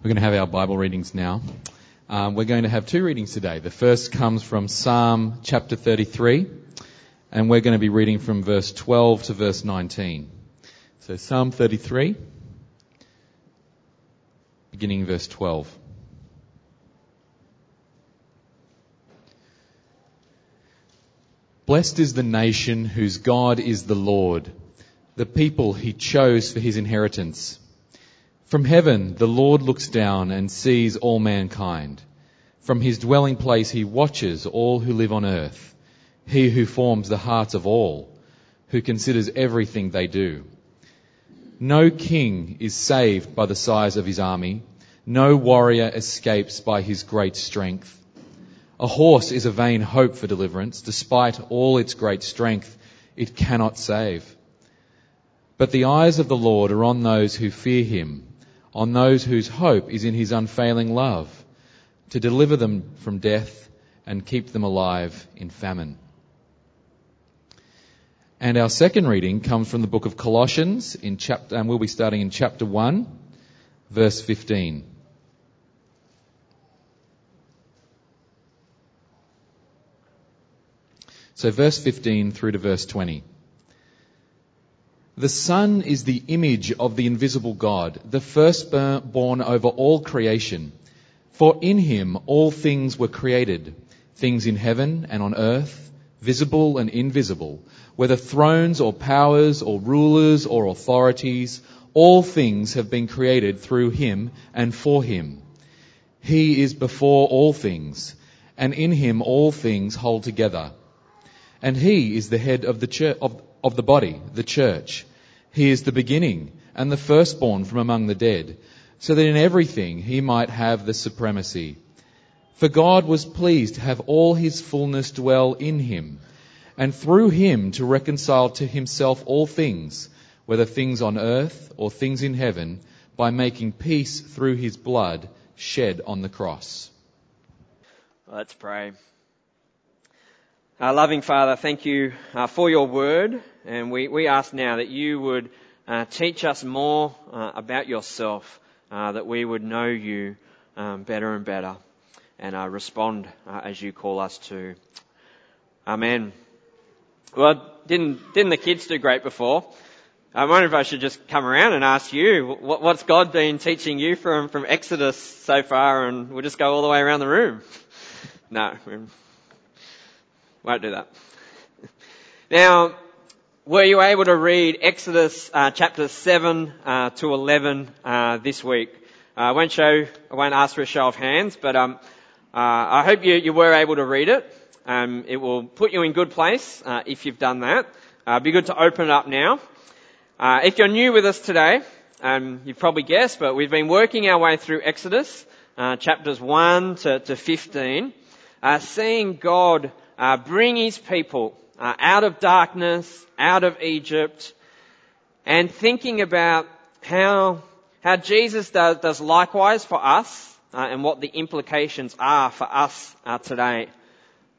We're going to have our Bible readings now. Um, we're going to have two readings today. The first comes from Psalm chapter 33, and we're going to be reading from verse 12 to verse 19. So Psalm 33, beginning verse 12. Blessed is the nation whose God is the Lord, the people he chose for his inheritance. From heaven, the Lord looks down and sees all mankind. From his dwelling place, he watches all who live on earth. He who forms the hearts of all, who considers everything they do. No king is saved by the size of his army. No warrior escapes by his great strength. A horse is a vain hope for deliverance. Despite all its great strength, it cannot save. But the eyes of the Lord are on those who fear him on those whose hope is in his unfailing love, to deliver them from death and keep them alive in famine. And our second reading comes from the book of Colossians in chapter, and we'll be starting in chapter 1, verse 15. So verse 15 through to verse 20. The Son is the image of the invisible God, the firstborn over all creation. For in him all things were created, things in heaven and on earth, visible and invisible, whether thrones or powers or rulers or authorities, all things have been created through him and for him. He is before all things, and in him all things hold together. And he is the head of the church, of, of the body, the church. He is the beginning and the firstborn from among the dead, so that in everything he might have the supremacy. For God was pleased to have all his fullness dwell in him, and through him to reconcile to himself all things, whether things on earth or things in heaven, by making peace through his blood shed on the cross. Let's pray. Our loving Father, thank you uh, for your word, and we, we ask now that you would uh, teach us more uh, about yourself, uh, that we would know you um, better and better, and uh, respond uh, as you call us to. Amen. Well, didn't didn't the kids do great before? I wonder if I should just come around and ask you, what, what's God been teaching you from, from Exodus so far, and we'll just go all the way around the room. No, won't do that. Now, were you able to read Exodus uh, chapter 7 uh, to 11 uh, this week? Uh, I won't show, I won't ask for a show of hands, but um, uh, I hope you, you, were able to read it. Um, it will put you in good place uh, if you've done that. be good to open it up now. if you're new with us today, um, you've probably guessed, but we've been working our way through Exodus, chapters 1 to, to 15, seeing God uh, bring his people uh, out of darkness, out of Egypt, and thinking about how how Jesus does, does likewise for us, uh, and what the implications are for us uh, today.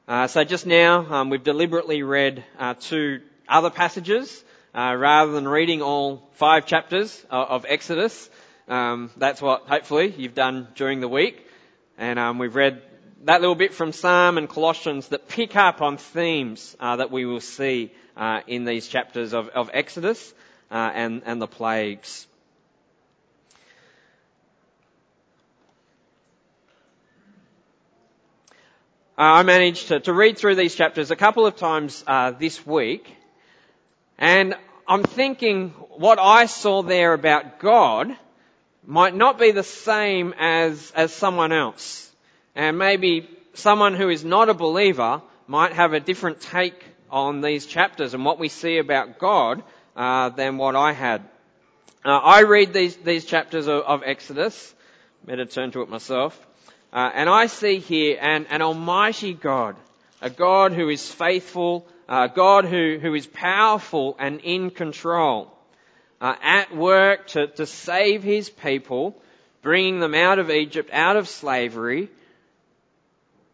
Uh, so just now, um, we've deliberately read uh, two other passages rather than reading all five chapters of, of Exodus. Um, that's what hopefully you've done during the week, and um, we've read that little bit from Psalm and Colossians that pick up on themes uh, that we will see uh, in these chapters of, of Exodus uh, and, and the plagues. Uh, I managed to, to, read through these chapters a couple of times uh, this week, and I'm thinking what I saw there about God might not be the same as, as someone else. And maybe someone who is not a believer might have a different take on these chapters and what we see about God uh, than what I had. Uh, I read these, these chapters of, of, Exodus. Better turn to it myself. Uh, and I see here an, an almighty God, a God who is faithful, a God who, who is powerful and in control, uh, at work to, to save his people, bringing them out of Egypt, out of slavery,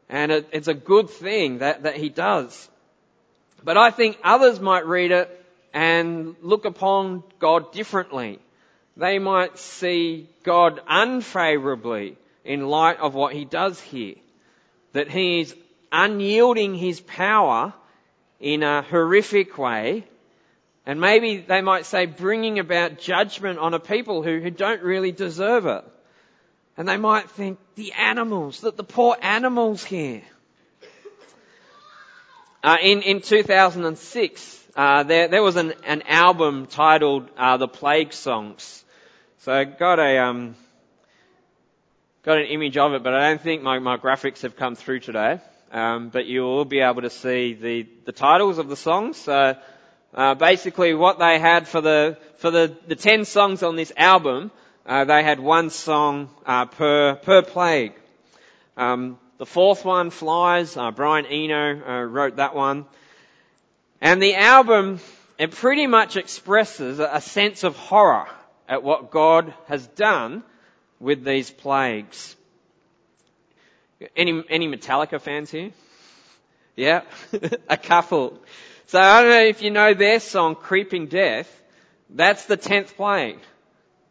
and it, it's a good thing that, that he does. But I think others might read it and look upon God differently. they might see God unfavorably in light of what he does here. That he is unyielding his power in a horrific way. And maybe they might say bringing about judgment on a people who, who don't really deserve it. And they might think the animals, that the poor animals here. Uh, in, in 2006, uh, there, there was an, an album titled uh, The Plague Songs. So I got a, um, got an image of it, but I don't think my, my graphics have come through today. Um, but you will be able to see the, the titles of the songs. So uh, basically, what they had for the for the, the ten songs on this album, uh, they had one song uh, per per plague. Um, the fourth one, Flies. Uh, Brian Eno uh, wrote that one, and the album it pretty much expresses a sense of horror at what God has done with these plagues. Any, any Metallica fans here? Yeah? a couple. So I don't know if you know their song, Creeping Death. That's the tenth plague.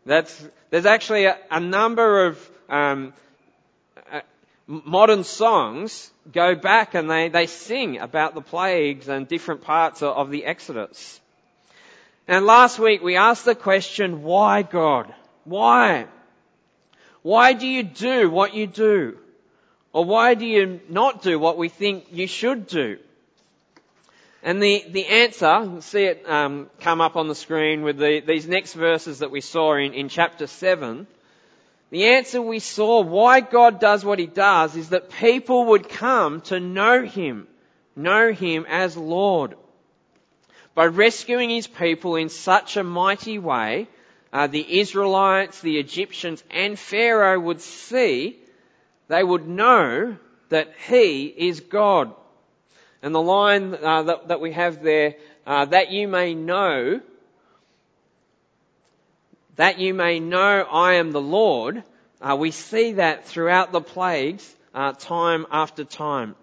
That's, there's actually a, a number of, um, uh, modern songs go back and they, they sing about the plagues and different parts of, of the Exodus. And last week we asked the question, why God? Why? Why do you do what you do? Or why do you not do what we think you should do? And the, the answer, see it um, come up on the screen with the, these next verses that we saw in, in chapter 7. The answer we saw why God does what He does is that people would come to know Him, know Him as Lord by rescuing his people in such a mighty way, uh, the Israelites, the Egyptians, and Pharaoh would see, they would know that he is God. And the line uh, that, that, we have there, uh, that you may know, that you may know I am the Lord, uh, we see that throughout the plagues, uh, time after time.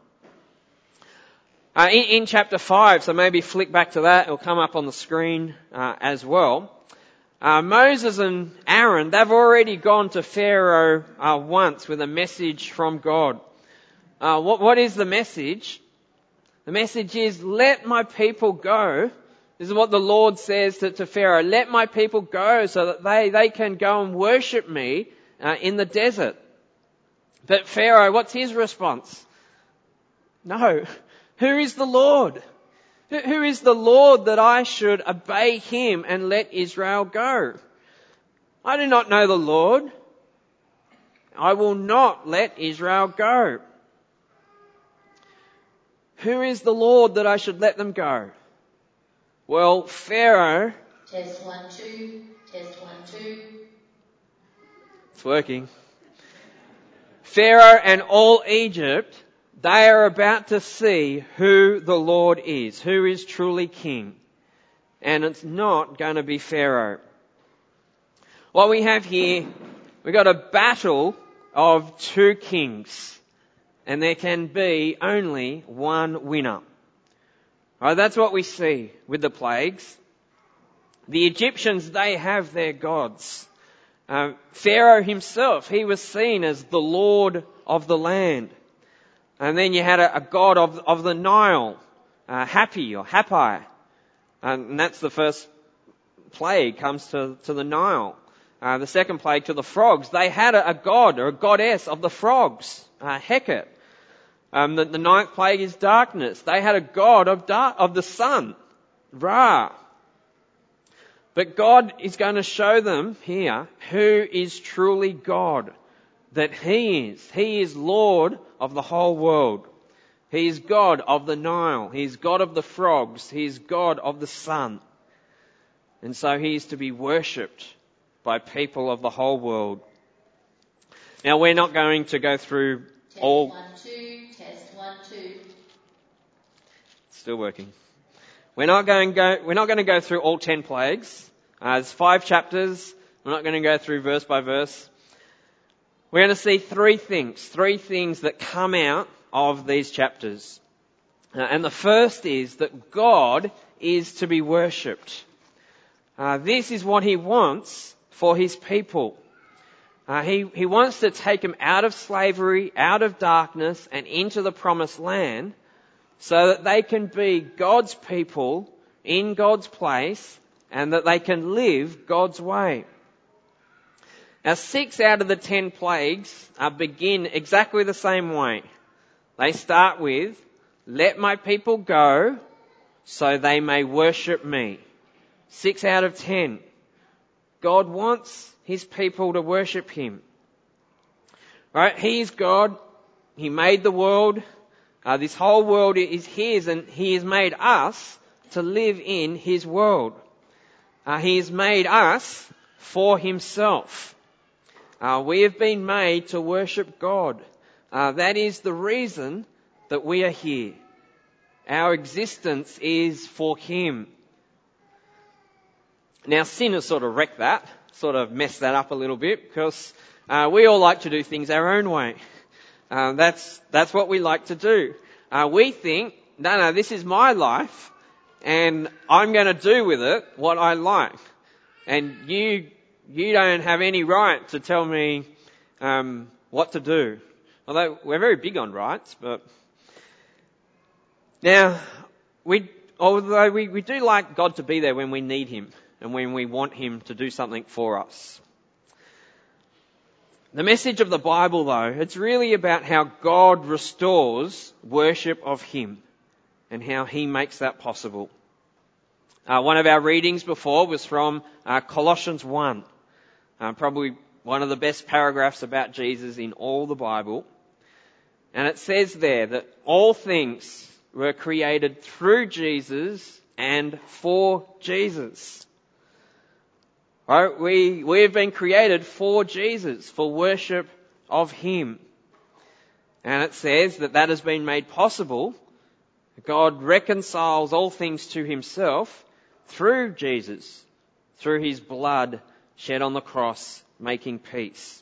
Uh, in, in, chapter 5, so maybe flick back to that, it'll come up on the screen uh, as well. Moses and Aaron, they've already gone to Pharaoh once with a message from God. What, what is the message? The message is, let my people go. This is what the Lord says to, to Pharaoh. Let my people go so that they, they can go and worship me uh, in the desert. But Pharaoh, what's his response? No. Who is the Lord? Who is the Lord that I should obey him and let Israel go? I do not know the Lord. I will not let Israel go. Who is the Lord that I should let them go? Well, Pharaoh. Test one, two. Test one, two. It's working. Pharaoh and all Egypt they are about to see who the Lord is, who is truly king. And it's not going to be Pharaoh. What we have here, we've got a battle of two kings. And there can be only one winner. Right, that's what we see with the plagues. The Egyptians, they have their gods. Uh, Pharaoh himself, he was seen as the Lord of the land. And then you had a, a god of, of the Nile, uh, Hapi or Hapi. And that's the first plague comes to, to the Nile. Uh, the second plague to the frogs. They had a, a god or a goddess of the frogs, uh, Heket. Um, the, the, ninth plague is darkness. They had a god of dark, of the sun, Ra. But God is going to show them here who is truly God that He is. He is Lord of the whole world. He is God of the Nile. He is God of the frogs. He is God of the sun. And so He is to be worshipped by people of the whole world. Now we're not going to go through all. One, two, test one, two. Still working. We're not going go, we're not going to go through all ten plagues. Uh, there's five chapters. We're not going to go through verse by verse. We're going to see three things, three things that come out of these chapters. Uh, and the first is that God is to be worshipped. Uh, this is what He wants for his people. Uh, he, he wants to take them out of slavery, out of darkness, and into the promised land so that they can be God's people in God's place and that they can live God's way. Now, six out of the ten plagues uh, begin exactly the same way. They start with, let my people go so they may worship me. Six out of ten. God wants his people to worship him. Right? He's God. He made the world. Uh, this whole world is his and he has made us to live in his world. Uh, he has made us for himself. Uh, we have been made to worship God. Uh, that is the reason that we are here. Our existence is for Him. Now sin has sort of wrecked that, sort of messed that up a little bit because uh, we all like to do things our own way. Uh, that's that's what we like to do. Uh, we think, no, no, this is my life, and I'm going to do with it what I like, and you you don't have any right to tell me um, what to do. Although we're very big on rights, but now we although we, we do like God to be there when we need Him and when we want Him to do something for us. The message of the Bible though, it's really about how God restores worship of Him and how He makes that possible. Uh, one of our readings before was from uh, Colossians 1, uh, probably one of the best paragraphs about Jesus in all the Bible. And it says there that all things were created through Jesus and for Jesus. Right? We, we have been created for Jesus, for worship of Him. And it says that that has been made possible. God reconciles all things to Himself through Jesus, through His blood shed on the cross, making peace.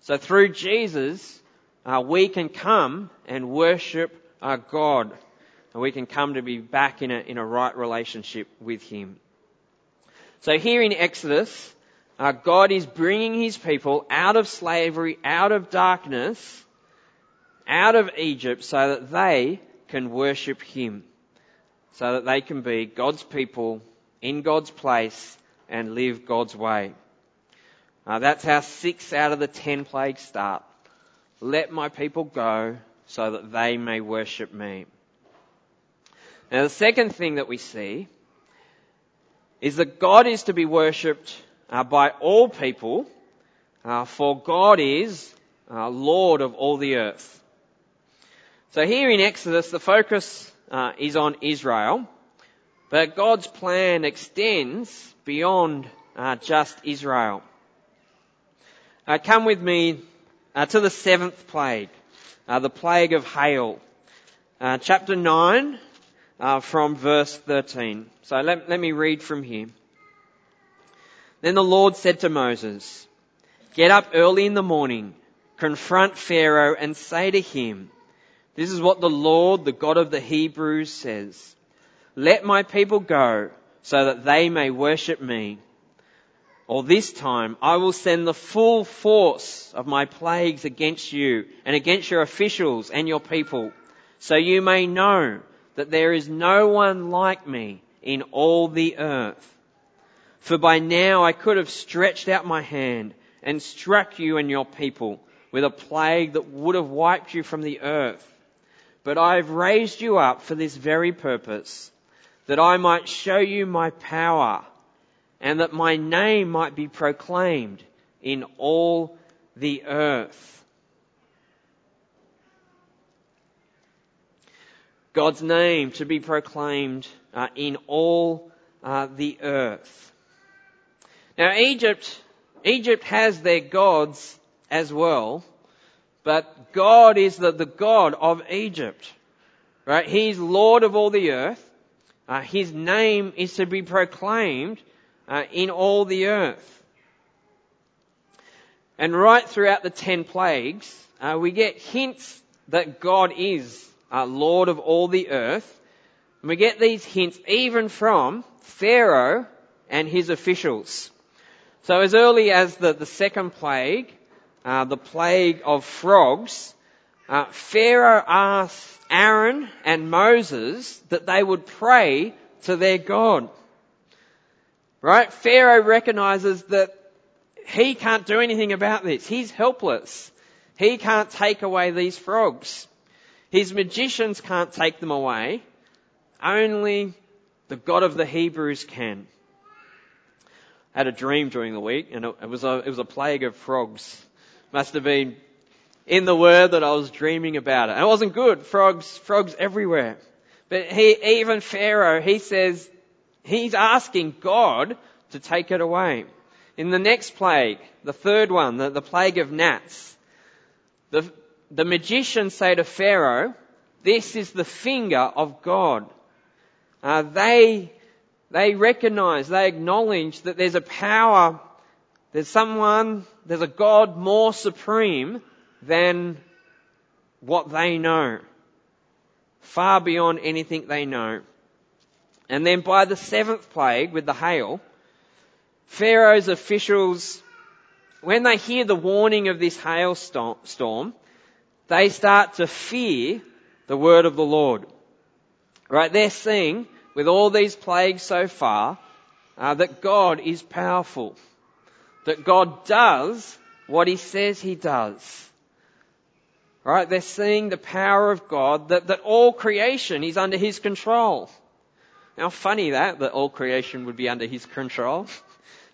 So through Jesus, uh, we can come and worship our God. And we can come to be back in a, in a right relationship with Him. So here in Exodus, uh, God is bringing His people out of slavery, out of darkness, out of Egypt so that they can worship Him. So that they can be God's people in God's place and live God's way. Uh, that's how six out of the ten plagues start. Let my people go so that they may worship me. Now the second thing that we see is that God is to be worshipped uh, by all people, uh, for God is uh, Lord of all the earth. So here in Exodus, the focus uh, is on Israel, but God's plan extends beyond uh, just Israel. Uh, come with me to the seventh plague, the plague of hail. Chapter 9 uh, from verse 13. So let, let me read from here. Then the Lord said to Moses, Get up early in the morning, confront Pharaoh and say to him, This is what the Lord, the God of the Hebrews says. Let my people go so that they may worship me or this time I will send the full force of my plagues against you and against your officials and your people, so you may know that there is no one like me in all the earth. For by now I could have stretched out my hand and struck you and your people with a plague that would have wiped you from the earth. But I have raised you up for this very purpose, that I might show you my power and that my name might be proclaimed in all the earth. God's name to be proclaimed uh, in all uh, the earth. Now Egypt, Egypt has their gods as well, but God is the, the God of Egypt. Right? He's Lord of all the earth. Uh, his name is to be proclaimed uh, in all the earth. And right throughout the ten plagues, uh, we get hints that God is uh, Lord of all the earth. And we get these hints even from Pharaoh and his officials. So as early as the, the second plague, uh, the plague of frogs, uh, Pharaoh asked Aaron and Moses that they would pray to their God. Right? Pharaoh recognizes that he can't do anything about this. He's helpless. He can't take away these frogs. His magicians can't take them away. Only the God of the Hebrews can. I had a dream during the week and it was a, it was a plague of frogs. Must have been in the word that I was dreaming about it. And it wasn't good. Frogs, frogs everywhere. But he, even Pharaoh, he says, he's asking God to take it away. In the next plague, the third one, the, the plague of gnats, the, the magicians say to Pharaoh, this is the finger of God. Uh, they, they recognize, they acknowledge that there's a power, there's someone, there's a God more supreme than what they know. Far beyond anything they know. And then by the seventh plague with the hail, Pharaoh's officials, when they hear the warning of this hailstorm, they start to fear the word of the Lord. Right? They're seeing, with all these plagues so far, uh, that God is powerful. That God does what He says He does. Right? They're seeing the power of God, that, that all creation is under His control. How funny that, that all creation would be under His control.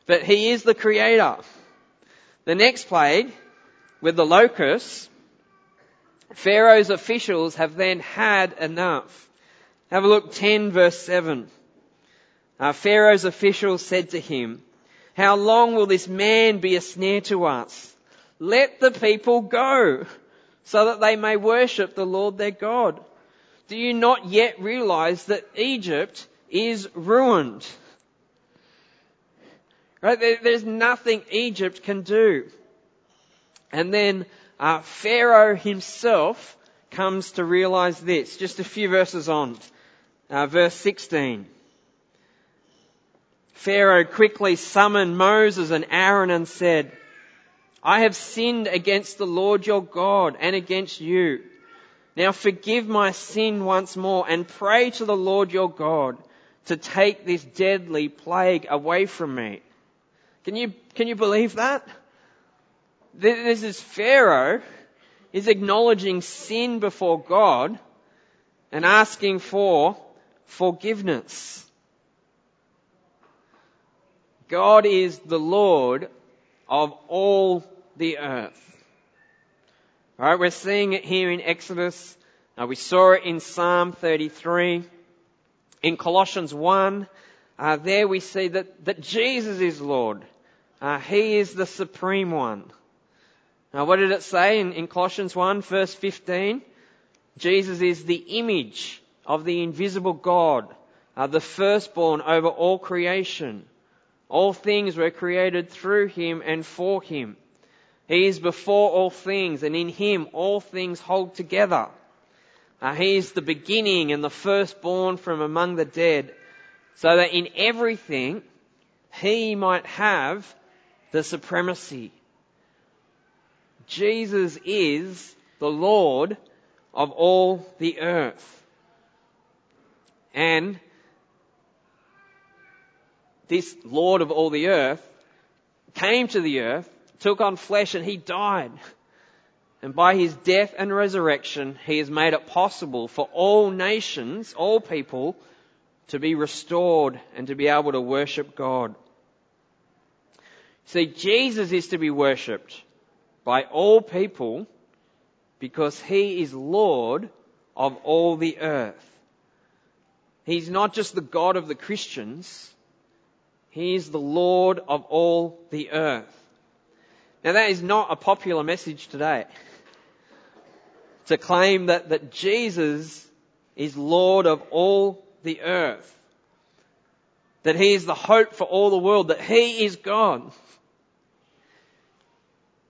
But He is the Creator. The next plague, with the locusts, Pharaoh's officials have then had enough. Have a look, 10 verse 7. Uh, Pharaoh's officials said to him, How long will this man be a snare to us? Let the people go, so that they may worship the Lord their God. Do you not yet realize that Egypt is ruined? Right? There's nothing Egypt can do. And then uh, Pharaoh himself comes to realize this. Just a few verses on. Uh, verse 16. Pharaoh quickly summoned Moses and Aaron and said, I have sinned against the Lord your God and against you. Now forgive my sin once more and pray to the Lord your God to take this deadly plague away from me. Can you, can you believe that? This is Pharaoh is acknowledging sin before God and asking for forgiveness. God is the Lord of all the earth. Alright, we're seeing it here in Exodus. Uh, we saw it in Psalm 33. In Colossians 1, uh, there we see that, that Jesus is Lord. Uh, he is the supreme one. Now what did it say in, in Colossians 1 verse 15? Jesus is the image of the invisible God, uh, the firstborn over all creation. All things were created through him and for him. He is before all things and in him all things hold together. Uh, he is the beginning and the firstborn from among the dead so that in everything he might have the supremacy. Jesus is the Lord of all the earth. And this Lord of all the earth came to the earth, took on flesh and he died. And by his death and resurrection, he has made it possible for all nations, all people, to be restored and to be able to worship God. See, Jesus is to be worshipped by all people because he is Lord of all the earth. He's not just the God of the Christians, he is the Lord of all the earth. Now that is not a popular message today. To claim that, that Jesus is Lord of all the earth. That He is the hope for all the world. That He is God.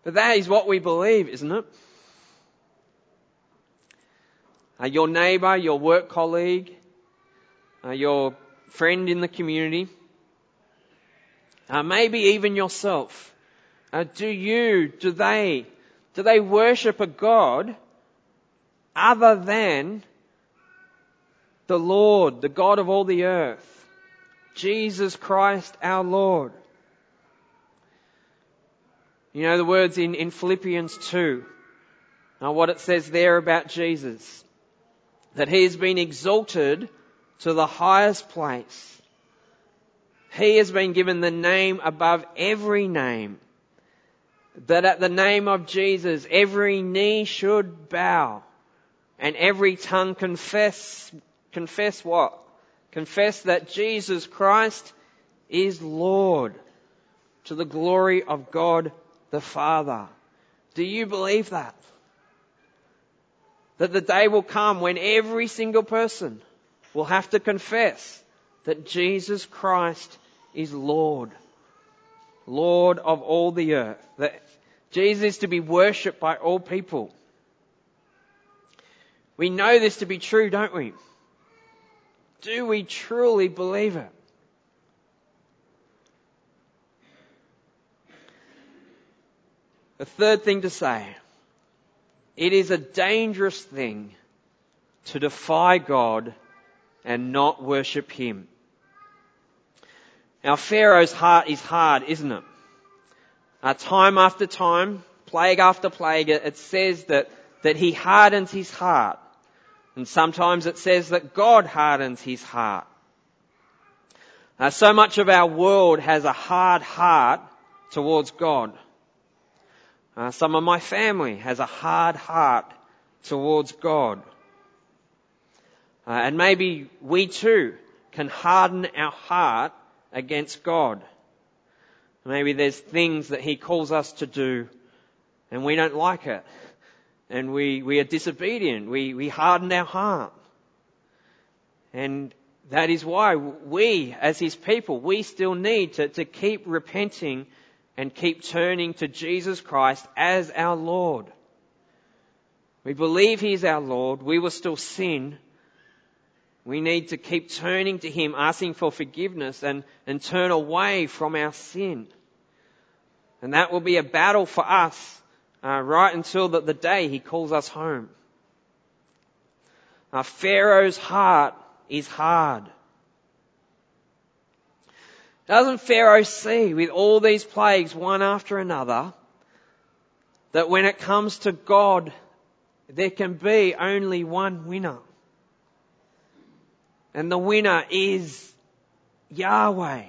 But that is what we believe, isn't it? Uh, your neighbour, your work colleague, uh, your friend in the community, Uh, maybe even yourself. Uh, do you, do they, do they worship a God other than the Lord, the God of all the earth? Jesus Christ our Lord. You know the words in, in Philippians 2. Now what it says there about Jesus. That he has been exalted to the highest place. He has been given the name above every name. That at the name of Jesus every knee should bow and every tongue confess, confess what? Confess that Jesus Christ is Lord to the glory of God the Father. Do you believe that? That the day will come when every single person will have to confess that Jesus Christ is Lord. Lord of all the earth. That Jesus is to be worshipped by all people. We know this to be true, don't we? Do we truly believe it? The third thing to say, it is a dangerous thing to defy God and not worship Him. Now Pharaoh's heart is hard, isn't it? Uh, time after time, plague after plague, it says that, that he hardens his heart. And sometimes it says that God hardens his heart. Uh, so much of our world has a hard heart towards God. Uh, some of my family has a hard heart towards God. Uh, and maybe we too can harden our heart against God. Maybe there's things that He calls us to do and we don't like it and we, we are disobedient. We, we harden our heart. And that is why we, as His people, we still need to, to keep repenting and keep turning to Jesus Christ as our Lord. We believe He is our Lord. We will still sin. We need to keep turning to Him, asking for forgiveness and, and turn away from our sin. And that will be a battle for us uh, right until the, the day he calls us home. Uh, Pharaoh's heart is hard. Doesn't Pharaoh see with all these plagues one after another that when it comes to God, there can be only one winner? And the winner is Yahweh,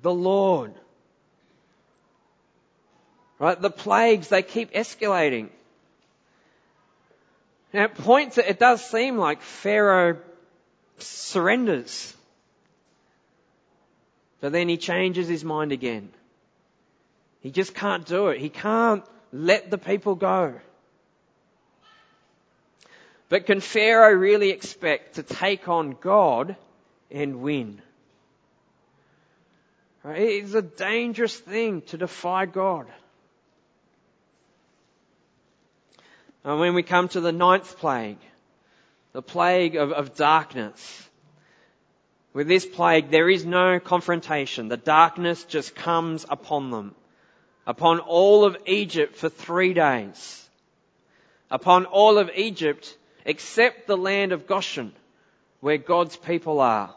the Lord. Right? The plagues, they keep escalating. Now, at points, it does seem like Pharaoh surrenders. But then he changes his mind again. He just can't do it. He can't let the people go. But can Pharaoh really expect to take on God and win? It's a dangerous thing to defy God. And when we come to the ninth plague, the plague of, of darkness, with this plague, there is no confrontation. The darkness just comes upon them. Upon all of Egypt for three days. Upon all of Egypt except the land of Goshen, where God's people are.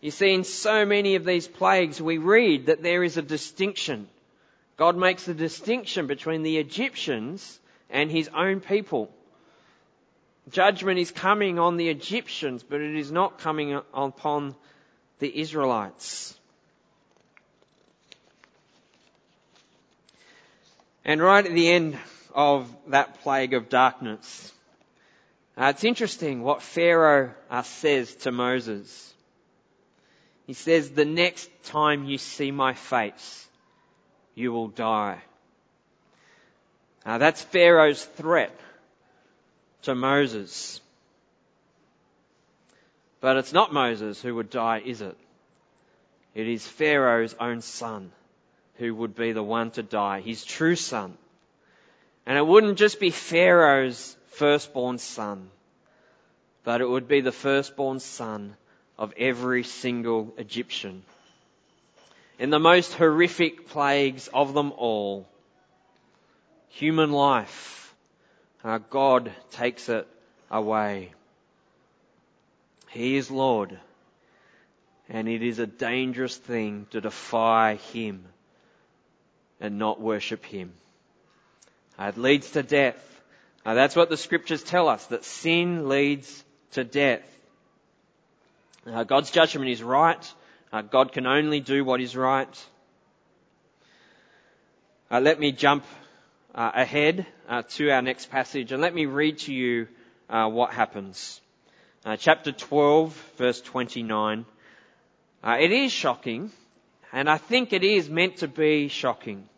You see, in so many of these plagues, we read that there is a distinction. God makes a distinction between the Egyptians and his own people. Judgment is coming on the Egyptians, but it is not coming upon the Israelites. And right at the end of that plague of darkness, uh, it's interesting what Pharaoh uh, says to Moses. He says, the next time you see my face, you will die. Uh, that's Pharaoh's threat to Moses. But it's not Moses who would die, is it? It is Pharaoh's own son who would be the one to die, his true son. And it wouldn't just be Pharaoh's firstborn son, but it would be the firstborn son of every single Egyptian. in the most horrific plagues of them all, human life, uh, God takes it away. He is Lord, and it is a dangerous thing to defy Him and not worship Him. Uh, it leads to death. Uh, that's what the scriptures tell us, that sin leads to death. Uh, God's judgment is right. God can only do what is right. Let me jump uh, ahead uh, to our next passage and let me read to you uh, what happens. chapter 12, verse 29. it is shocking, and I think it is meant to be shocking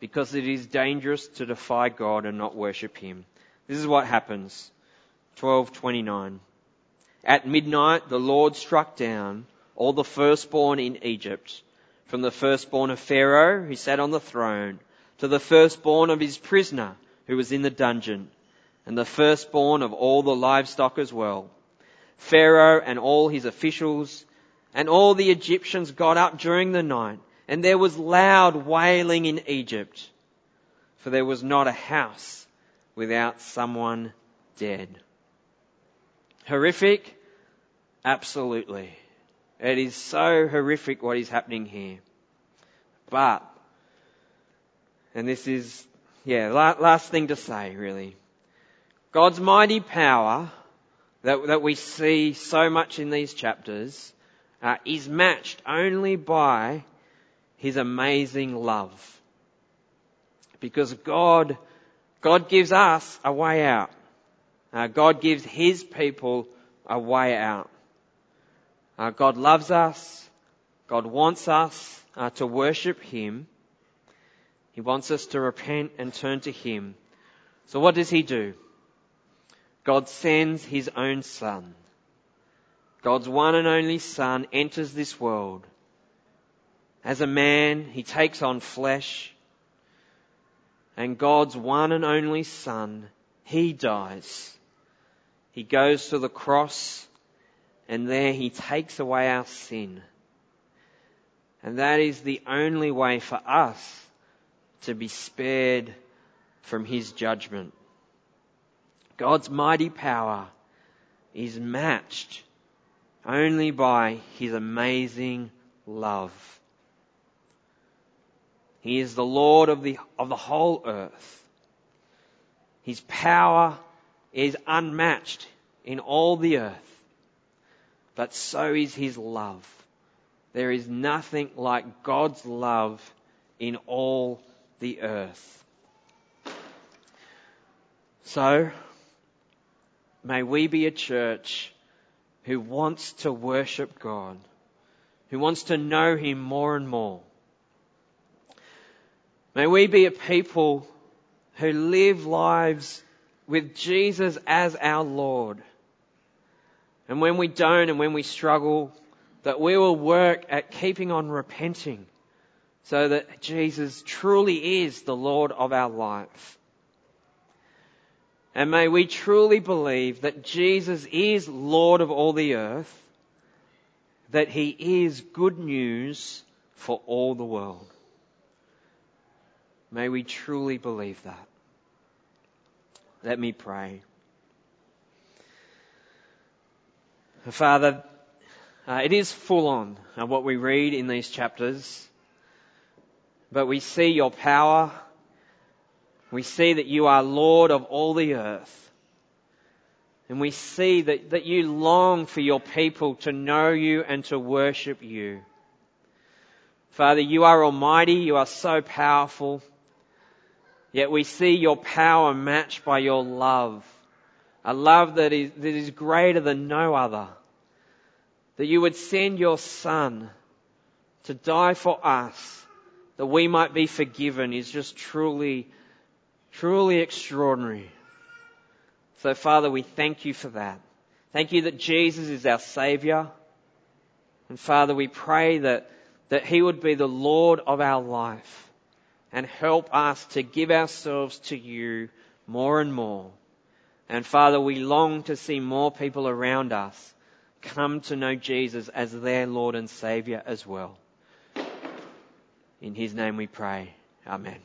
because it is dangerous to defy God and not worship Him. This is what happens. 1229. At midnight, the Lord struck down all the firstborn in Egypt, from the firstborn of Pharaoh, who sat on the throne, to the firstborn of his prisoner, who was in the dungeon, and the firstborn of all the livestock as well. Pharaoh and all his officials, and all the Egyptians got up during the night, and there was loud wailing in Egypt, for there was not a house without someone dead. Horrific? Absolutely. It is so horrific what is happening here. But, and this is, yeah, last thing to say really. God's mighty power that, that we see so much in these chapters uh, is matched only by His amazing love. Because God, God gives us a way out. Uh, God gives His people a way out. Uh, God loves us. God wants us uh, to worship Him. He wants us to repent and turn to Him. So what does He do? God sends His own Son. God's one and only Son enters this world. As a man, He takes on flesh. And God's one and only Son, He dies he goes to the cross and there he takes away our sin. And that is the only way for us to be spared from his judgment. God's mighty power is matched only by his amazing love. He is the Lord of the, of the whole earth. His power is unmatched in all the earth, but so is his love. There is nothing like God's love in all the earth. So, may we be a church who wants to worship God, who wants to know Him more and more. May we be a people who live lives with Jesus as our Lord. And when we don't and when we struggle, that we will work at keeping on repenting so that Jesus truly is the Lord of our life. And may we truly believe that Jesus is Lord of all the earth, that He is good news for all the world. May we truly believe that. Let me pray. Father, uh, it is full on uh, what we read in these chapters, but we see your power. We see that you are Lord of all the earth. And we see that, that you long for your people to know you and to worship you. Father, you are almighty. You are so powerful. Yet we see your power matched by your love. A love that is, that is greater than no other. That you would send your son to die for us that we might be forgiven is just truly, truly extraordinary. So Father, we thank you for that. Thank you that Jesus is our Savior. And Father, we pray that, that He would be the Lord of our life and help us to give ourselves to you more and more. And Father, we long to see more people around us come to know Jesus as their Lord and Saviour as well. In His name we pray. Amen.